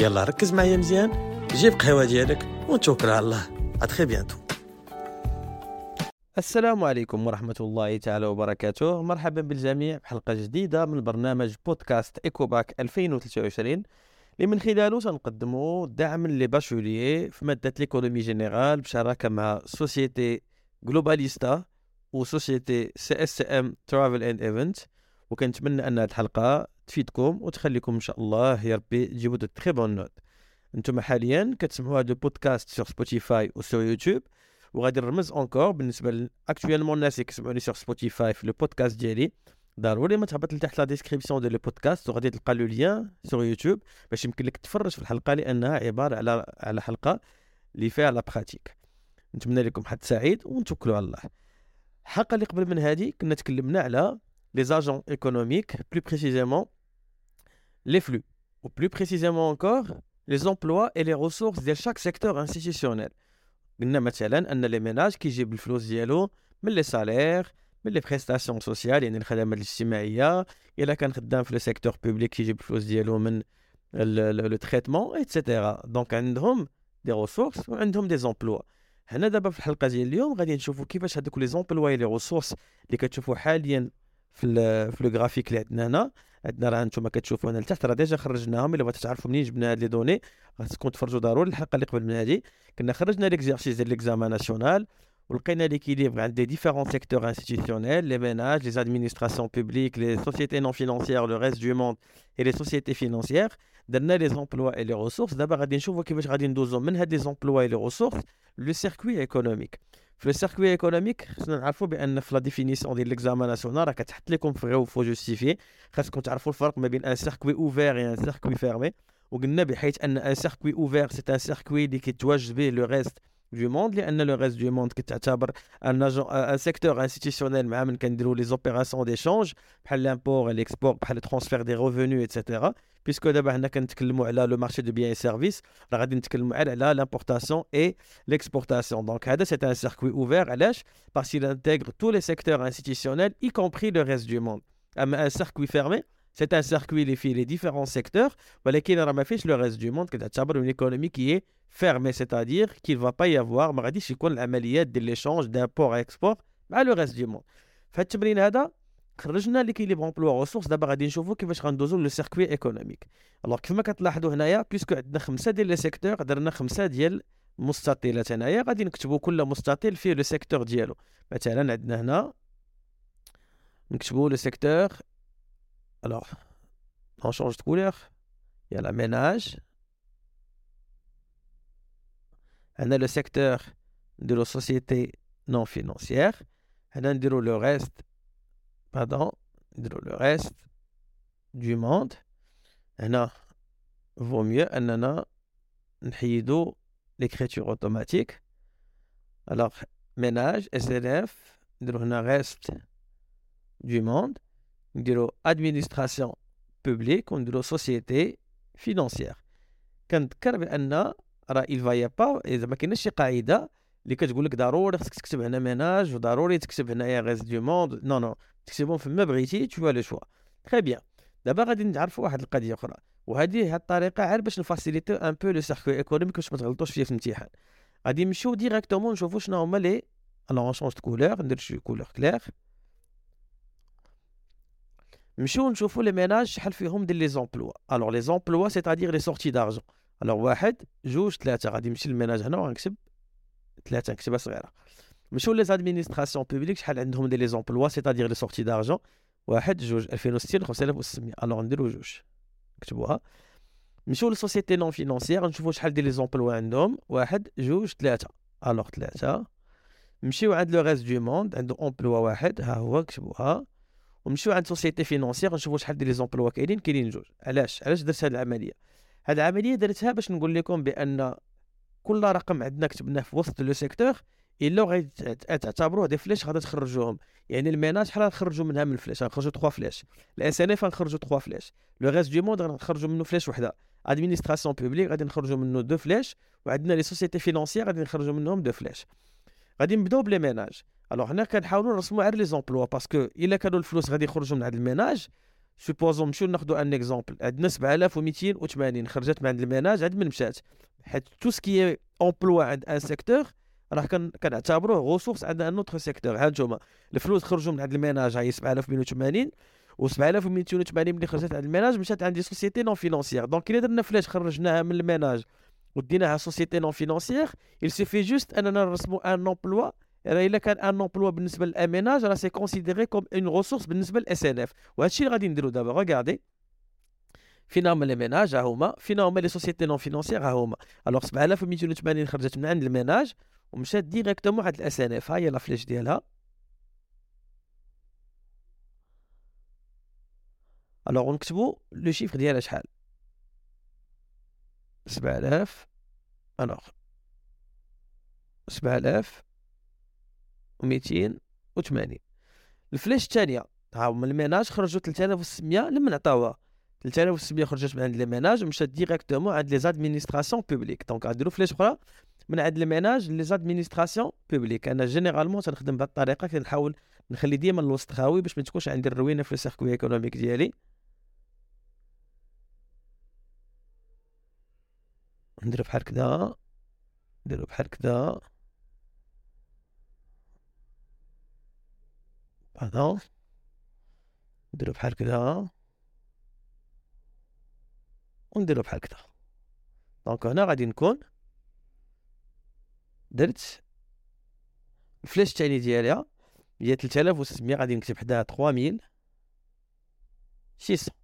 يلا ركز معايا مزيان. جيب قهوة ديالك ونتوكل على الله. à très bientôt السلام عليكم ورحمة الله تعالى وبركاته. مرحبا بالجميع بحلقة جديدة من برنامج بودكاست إيكوباك 2023 اللي من خلاله سنقدموا دعم ل bachelier في مادة l'économie générale بشراكة مع société جلوباليستا و société CSM Travel and Event. وكنتمنى أن هذه الحلقة تفيدكم وتخليكم إن شاء الله يا ربي تجيبوا de très bonnes notes. أنتم حاليا كتسمعوا هذا البودكاست sur Spotify و sur YouTube وغادي نرمز encore بالنسبة actuellement الناس اللي كيسمعوني sur Spotify في le podcast ديالي. ضروري ما تهبط لتحت la description ديال le podcast وغادي تلقى le lien sur YouTube باش يمكن لك تفرج في الحلقة لأنها عبارة على على حلقة اللي فيها la pratique نتمنى لكم حد سعيد ونتوكلوا على الله. الحلقة اللي قبل من هذه كنا تكلمنا على les agents économiques plus précisément les flux و plus précisément encore les emplois et les ressources ديال chaque secteur institutionnel قلنا مثلا ان les ménages كيجيب الفلوس ديالو من les salaires من les prestations sociales يعني الخدمات الاجتماعيه الا كان خدام في le secteur public كيجيب الفلوس ديالو من le traitement et cetera donc عندهم des ressources وعندهم des emplois هنا دابا في الحلقة ديال اليوم غادي نشوفوا كيفاش هذوك les emplois les ressources اللي كتشوفوا حاليا في في le graphique اللي عندنا هنا. عندنا راه أنتم كتشوفوا هنا لتحت راه déjà خرجناهم. إلا بغيتوا تعرفوا منين جبنا هاد les données. خاصكم تفرجوا ضروري الحلقة اللي قبل من هذه كنا خرجنا l'exercice ديال l'examen national ولقينا l'équilibre عند des différents secteurs institutionnels les ménages les administrations publiques les sociétés non financières le reste du monde et les sociétés financières درنا les emplois et les ressources دابا غادي نشوفوا كيفاش غادي ندوزو من هاد les emplois et les ressources le circuit économique في le circuit économique خصنا نعرفوا بأن في la définition ديال l'examen national راه كتحط لكم vrai ou faux justifiez خاصكم تعرفوا الفرق ما بين un circuit ouvert و un circuit fermé وقلنا بحيث أن un circuit ouvert c'est un circuit اللي كيتواجد به le reste du monde لأن le reste du monde كتعتبر un un secteur institutionnel مع من كنديروا les opérations d'échange بحال l'import l'export بحال transfert des revenus et cetera puisque دابا حنا كنتكلموا على le marché de biens et services راه غادي نتكلموا على l'importation et l'exportation donc هذا c'est un circuit ouvert علاش؟ parce que il intègre tous les secteurs institutionnels y compris le reste du monde. أما un circuit fermé c'est un circuit اللي فيه les différents secteurs ولكن راه ما فيش le reste du monde كتعتبر une économie qui est fermé, c'est-à-dire qu'il ne va pas y avoir l'échange d'import export مع le reste du monde هذا التمرين هذا خرجنا l'équilibre emplois ressources دابا غادي نشوفوا كيفاش غندوزو le circuit économique alors كيف ما كتلاحظوا هنايا puisque عندنا خمسه ديال les secteurs درنا خمسه ديال مستطيلات هنايا غادي نكتبوا كل مستطيل فيه le secteur ديالو مثلا عندنا هنا نكتبوا le secteur alors on change de couleur يلا ménage هنا le secteur نديرو société non financière هنا نديرو le reste pardon نديرو le reste du monde هنا vaut mieux اننا نحيدو l'écriture automatique alors ménage SNF نديرو هنا reste du monde نديرو administration publique ونديرو société financière كنذكر بان راه il va y با اذا ما كايناش شي قاعدة اللي كتقول لك ضروري خصك تكتب هنا ménage وضروري تكتب هنايا reste du monde non non تكتبهم فما بغيتي t'as le choix très bien دابا غادي نعرفوا واحد القضية أخرى وهذه هي الطريقة غير باش ن faciliter un peu le circuit économique باش ما تغلطوش فيه في الامتحان غادي نمشيو directement نشوفوا شنو هما les alors change de couleur ندير شي couleur claire نمشيو نشوفوا les ménages شحال فيهم ديال les emplois alors les emplois c'est-à-dire les sorties d'argent alors واحد جوج ثلاثة. غادي نمشي لل ménage هنا وغنكتب ثلاثة نكتبها صغيرة. نمشيو les administrations publiques شحال عندهم دي les emplois c'est-à-dire les sorties d'argent واحد جوج. 2060 5600 alors نديرو جوج. نكتبوها. نمشيو لل sociétés non financières نشوفو شحال ديال les emplois عندهم. واحد جوج ثلاثة. alors ثلاثة. نمشيو عند le reste du monde عنده emploi واحد. ها هو كتبوها ونمشيو عند sociétés financières نشوفو شحال ديال les emplois كاينين كاينين جوج. علاش؟ علاش درت هاد العملية؟ هاد العملية درتها باش نقول لكم بأن كل رقم عندنا كتبناه في وسط le secteur إلا غادي تعتبروه des flèches غادي تخرجوهم. يعني ال ménage شحال غنخرجوا منها من ال flèches غنخرجوا 3 flèches. ال SNF غنخرجوا 3 flèches؟ le reste du monde غنخرجوا منه flèche وحدة. administration publique غادي نخرجوا منه deux flèches وعندنا les sociétés financières غادي نخرجوا منهم deux flèches. غادي نبداو ب les ménages. alors هنا كنحاولوا نرسموا غير les emplois parce que إلا كانوا الفلوس غادي يخرجوا من هذا ال ménage supposons نمشيو ناخذوا un exemple عندنا 7280 خرجت من عند ال ménage عند من مشات. حيت tout ce qui est emploi عند un secteur راه كنعتبروه ressource عند un autre secteur ها أنتم الفلوس خرجوا من عند ال ménage هي 7280 و 7280 ملي خرجت عند ال ménage مشات عند société non financière donc إلا درنا flèche خرجناها من ال ménage. وديناها société non financière il suffit juste اننا نرسموا un emploi راه الا كان un emploi بالنسبة ل les ménages راه c'est considéré comme une ressource بالنسبة لل SNF وهذا الشيء اللي غادي نديرو دابا regardez فينا هما les ménages ها هما فينا هما les sociétés non financières ها هما alors 7280 خرجت من عند ال ménage ومشات directement عند ال SNF ها هي la flèche ديالها alors نكتبو le chiffre ديالها شحال 7000 alors 7280 ال flèche الثانية ها هما ال ménage خرجوا 3600 لما نعطاوها 3600 خرجت من عند les ménages مشات directement عند les administrations publiques. donc غنديرو flèche أخرى من عند ال ménage les administrations publiques. أنا généralement تنخدم بهذه الطريقة كنحاول نخلي ديما الوسط خاوي باش ما تكونش عندي الروينة في ال circuit économique ديالي. نديرو بحال كدا نديرو بحال كدا. هذا. نديرو بحال كدا. ونديرو بحال كدا. donc هنا غادي نكون درت ال flèche الثاني ديالها هي 3600 غادي نكتب حداها 3000 600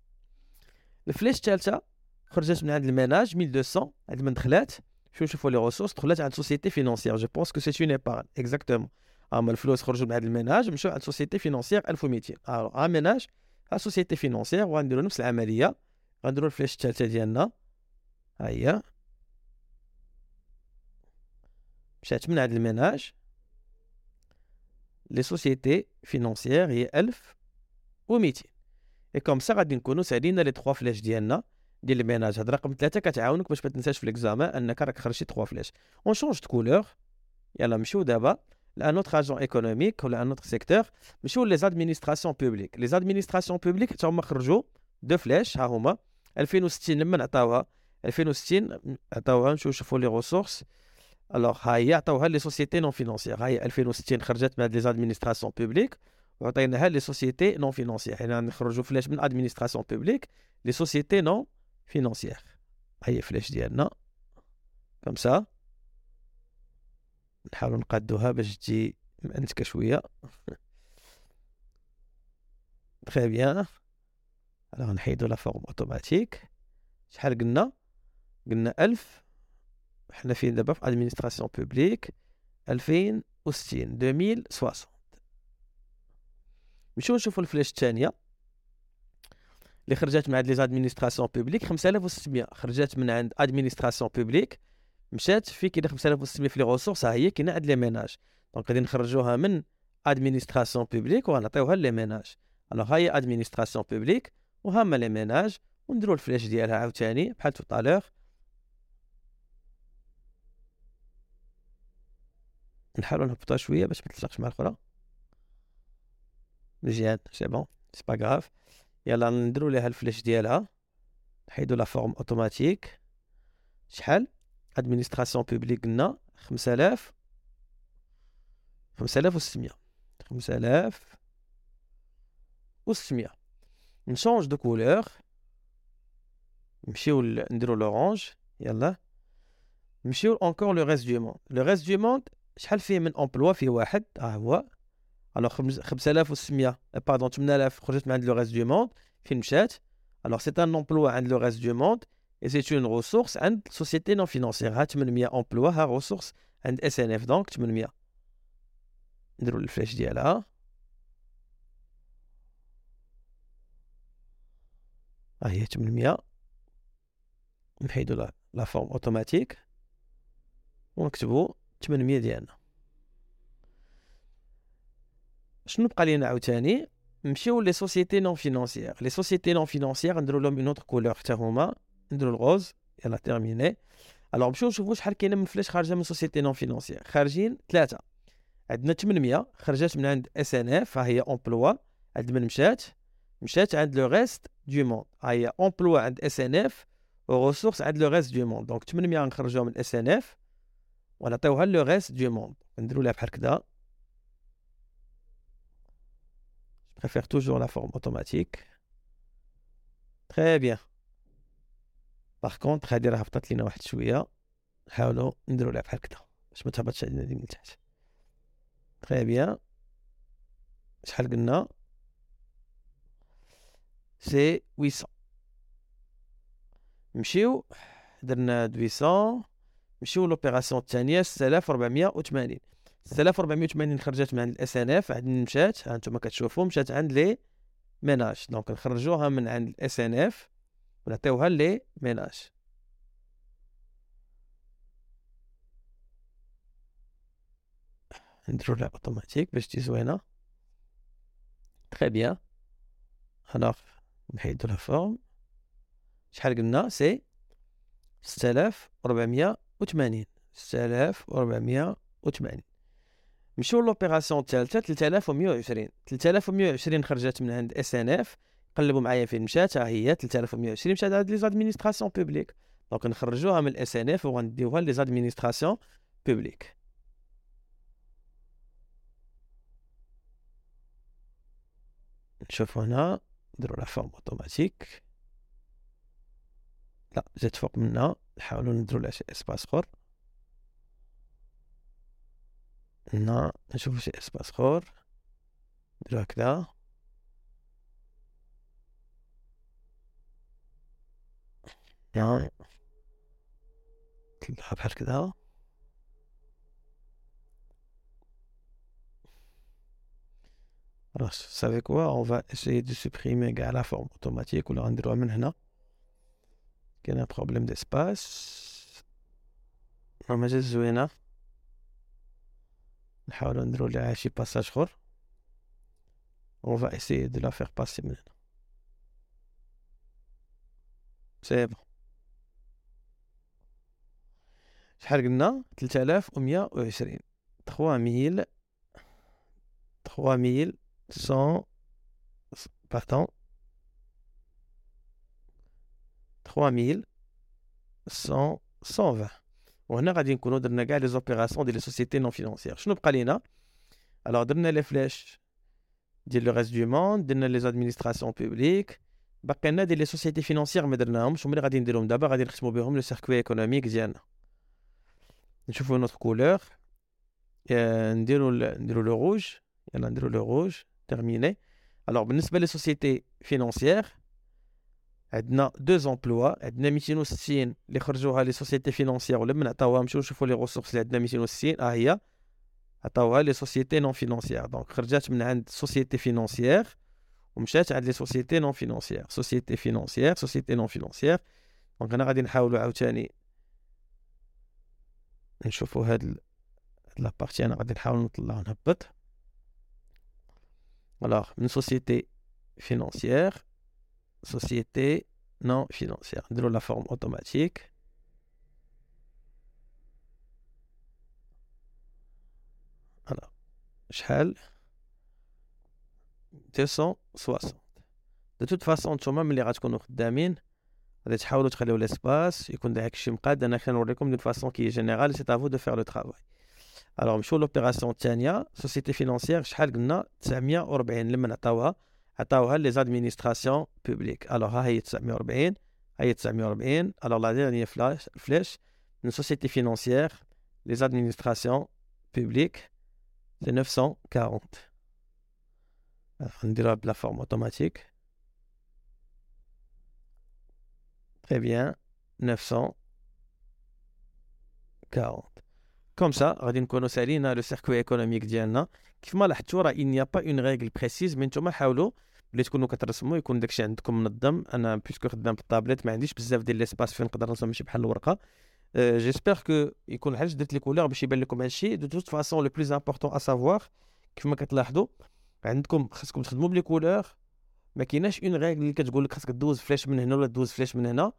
ال flèche الثالثه خرجت من عند ال ménage 1200 عند من دخلات شو نشوفوا les ressources دخلت عند société financière je pense que c'est une épargne exactement اما الفلوس خرجوا من عند ال ménage مشاو عند société financière 1200 alors ا ménage ا société financière وغنديروا نفس العملية. غنديروا ال flèche الثالثه ديالنا. ها هي مشات من عند ال ménage les sociétés financières هي 1200 et comme ça غادي نكونوا سالينا les 3 flèches ديالنا. ديال ال ménage هاد رقم ثلاثة كتعاونك باش ما تنساش في l'examen أنك راك خرجتي 3 flèches on change de couleur يلا نمشيو دابا ل un autre agent économique ولا un autre secteur نمشيو les administrations publiques les administrations publiques حتى هما خرجوا deux flèches ها هما. 2060 لما نعطاوها. 2060 عطاوها نشوف نشوفوا les ressources alors ها هي عطاوها les sociétés non financières ها هي 2060 خرجت من هاد les administrations publiques وعطيناها les sociétés non financières حنا نخرجوا flèche من administration publique les sociétés non financières هي flèche ديالنا. comme ça؟ نحاولوا نقادوها باش تجي مأنتكه شوية. très bien alors نحيدو la forme automatique شحال قلنا؟ قلنا ألف. حنا فين دابا؟ في administration publique ألفين وستين. deux mille soixante نمشيو نشوفو ال flèche الثانية اللي خرجت من عند les administrations publiques 5600 خرجت من عند administration publique مشات في كاين 5600 في les ressources ها هي كاينة عند les ménages. donc غادي نخرجوها من administration publique وغنعطيوها les ménages. alors هاي administration publique وهما les ménages ونديرو ال flèche ديالها عاوتاني بحال tout à l'heure نحاولو نهبطوها شوية باش ما تلصقش مع الأخرى. مزيان c'est bon c'est pas grave يلا نديرو ليها ال flèche ديالها نحيدو la forme automatique. شحال؟ administration publique قلنا 5000 5600 5000 و600 on change de couleur. نمشيو نديرو l'orange. يلا. نمشيو encore le reste du monde le reste du monde شحال فيه من emploi فيه واحد. ها هو. alors 5600 pardon 8000 خرجت من عند le reste du monde فين مشات alors c'est un emploi عند le reste du monde et c'est une ressource عند société non financière ها 800 emploi ها ressource عند SNF donc 800 نديرو ال flèche ديالها ها هي 800 نحيدو la la forme automatique ونكتبو 800 ديالنا شنو بقى لينا عاوتاني؟ نمشيو les sociétés non financières les sociétés non financières نديرو لهم une autre couleur حتى هما. نديرو ال rose. يلا terminé alors نمشيو نشوفو شحال كاينة من flèche خارجة من société non financière خارجين ثلاثة. عندنا 800 خرجت من عند SNF ها هي emploi عند من مشات. مشات عند le reste du monde ها هي emploi عند SNF و ressource عند le reste du monde donc 800 نخرجوها من SNF ونعطيوها le reste du monde نديرو لها بحال كدا Je préfère toujours la forme automatique. Très bien. par contre هادي راه هبطت لينا واحد شوية. نحاولو نديرو لها بحال هكدا باش ما تهبطش علينا من تحت très bien شحال قلنا؟ c'est 800 نمشيو. درنا 800 نمشيو l'opération الثانية 6480 6480 خرجت من عند ال SNF عند مشات ها أنتم كتشوفوا مشات عند les ménages. donc نخرجوها من عند ال SNF ونعطيوها les ménages. نديرو لها أوتوماتيك باش تجي زوينة. très bien alors نحيدو la forme شحال قلنا؟ c'est 6480 6480 نمشيو l'opération الثالثه 3120 3120 خرجت من عند SNF قلبوا معايا فين مشات ها هي 3120 مشات عند les administrations publiques donc نخرجوها من ال SNF وغنديوها les administrations publiques نشوفو هنا نديرو la forme automatique لا جات فوق منا نحاولو نديرو لها شي espace أخر. هنا نشوف شيء اسمه صخور. نديرو هكذا نطلعها بحال كذا. خلاص سافي quoi on va essayer de supprimer كاع la forme automatique ولا غنديروها من هنا. كاين problème d'espace ما مازال زوينه essayer passage On va essayer de la faire passer maintenant. C'est bon. شحال قلنا 3120 3000 3000 100 pardon 3100 120 وهنا غادي نكونوا درنا كاع les opérations ديال les sociétés non financières. شنو بقى لينا؟ alors درنا les flèches ديال le reste du monde درنا les administrations publiques باقي لنا ديال les sociétés financières ما درناهمش هما اللي غادي نديرهم دابا غادي نختموا بهم le circuit économique ديالنا. نشوفوا une autre couleur نديرو نديرو le rouge يلا نديرو le rouge terminé. Alors, بالنسبة لل sociétés financières عندنا deux emplois عندنا 260 اللي خرجوها les sociétés financières ولمن عطاوها نمشيو نشوفوا les ressources اللي عندنا 260 ها هي. عطاوها les sociétés non financières donc خرجت من عند sociétés financières ومشات عند les sociétés non financières sociétés financières sociétés non financières donc هنا غادي نحاولوا عاوتاني نشوفوا هاد la partie أنا غادي نحاول نطلع ونهبط Alors, une société financière, société non financière. De la forme automatique. Alors, شحال 260 de toute façon نتوما ملي غتكونوا خدامين غادي تحاولوا تخليو l'espace يكون داك الشيء مقاد أنا كنوريكم d'une façon qui générale c'est à vous de faire le travail alors نمشيو l'opération الثانية sociétés financières شحال قلنا 940 لمن عطاوها عطاوها les administrations publiques alors ها هي 940 ها هي 940 alors la dernière flèche flèche من sociétés financières les administrations publiques c'est 940 نديروها ب la forme automatique Très bien, 940. comme ça غادي نكونوا سالينا le circuit économique ديالنا كيف ما لاحظتوا راه il n'y a pas une règle précise mais نتوما حاولوا اللي تكونوا كترسموا يكون داكشي عندكم منظم أنا puisque خدام بالطابليت ما عنديش بزاف ديال l'espace فين نقدر نرسم ماشي بحال الورقة. j'espère que يكون علاش درت les couleurs باش يبان لكم هادشي. de toute façon le plus important à savoir كيف ما كتلاحظوا عندكم خاصكم تخدموا ب les couleurs ما كايناش une règle اللي كتقول لك خاصك دوز flèche من هنا ولا دوز flèche من هنا.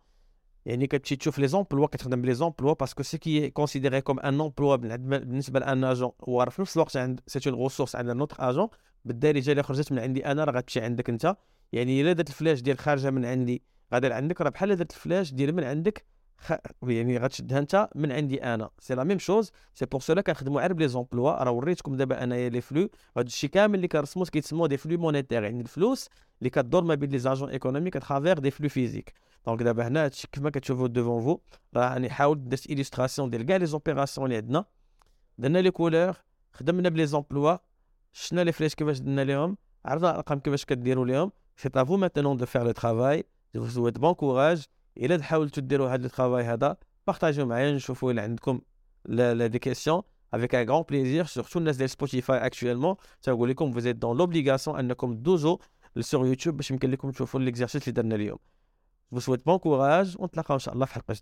يعني كتمشي تشوف les emplois كتخدم ب les emplois parce que ce qui considéré comme un emploi بالنسبة ل un agent هو في نفس الوقت عند c'est une ressource عند un autre agent بالدارجه اللي خرجت من عندي أنا راه غتمشي عندك أنت. يعني إلا درت ال flèche ديال خارجة من عندي غادي لعندك. راه بحال درت ال flèche ديال من عندك خ... يعني غتشدها أنت من عندي أنا. c'est la même chose c'est pour cela كنخدموا غير ب les emplois راه وريتكم دابا أنايا les flux هاد الشيء كامل اللي كنرسمو كيتسموا des flux monétaires يعني الفلوس اللي كدور ما بين les agents économiques à travers des flux physiques donc دابا هنا هادشي كيف ما كتشوفوا devant vous راني حاولت درت illustration ديال كاع les opérations اللي عندنا. درنا les couleurs خدمنا ب les emplois شفنا les flèches كيفاش درنا ليهم؟ عرضنا الأرقام كيفاش كديروا ليهم؟ c'est à vous maintenant de faire le travail je souhaite bon courage الا حاولتوا ديروا هذا ال travail هذا. بارطاجيو معايا. نشوفوا إلا عندكم لا des questions avec un grand plaisir surtout الناس ديال Spotify actuellement تنقول لكم vous êtes dans l'obligation أنكم دوزو sur YouTube باش يمكن لكم تشوفوا les exercices اللي درنا اليوم. je souhaite bon courage ونتلاقاو إن شاء الله في حلقة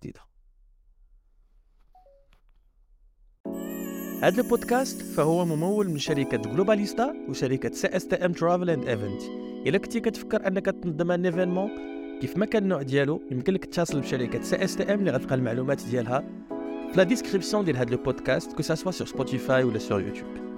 هذا البودكاست فهو ممول من شركة جلوباليستا وشركة CSTM Travel and Event إلا كنتي كتفكر أنك تنظم un événement كيف ما كان النوع ديالو يمكن لك تتصل بشركة CSTM اللي غتلقى المعلومات ديالها في la description ديال هذا البودكاست que ce soit sur Spotify ولا sur YouTube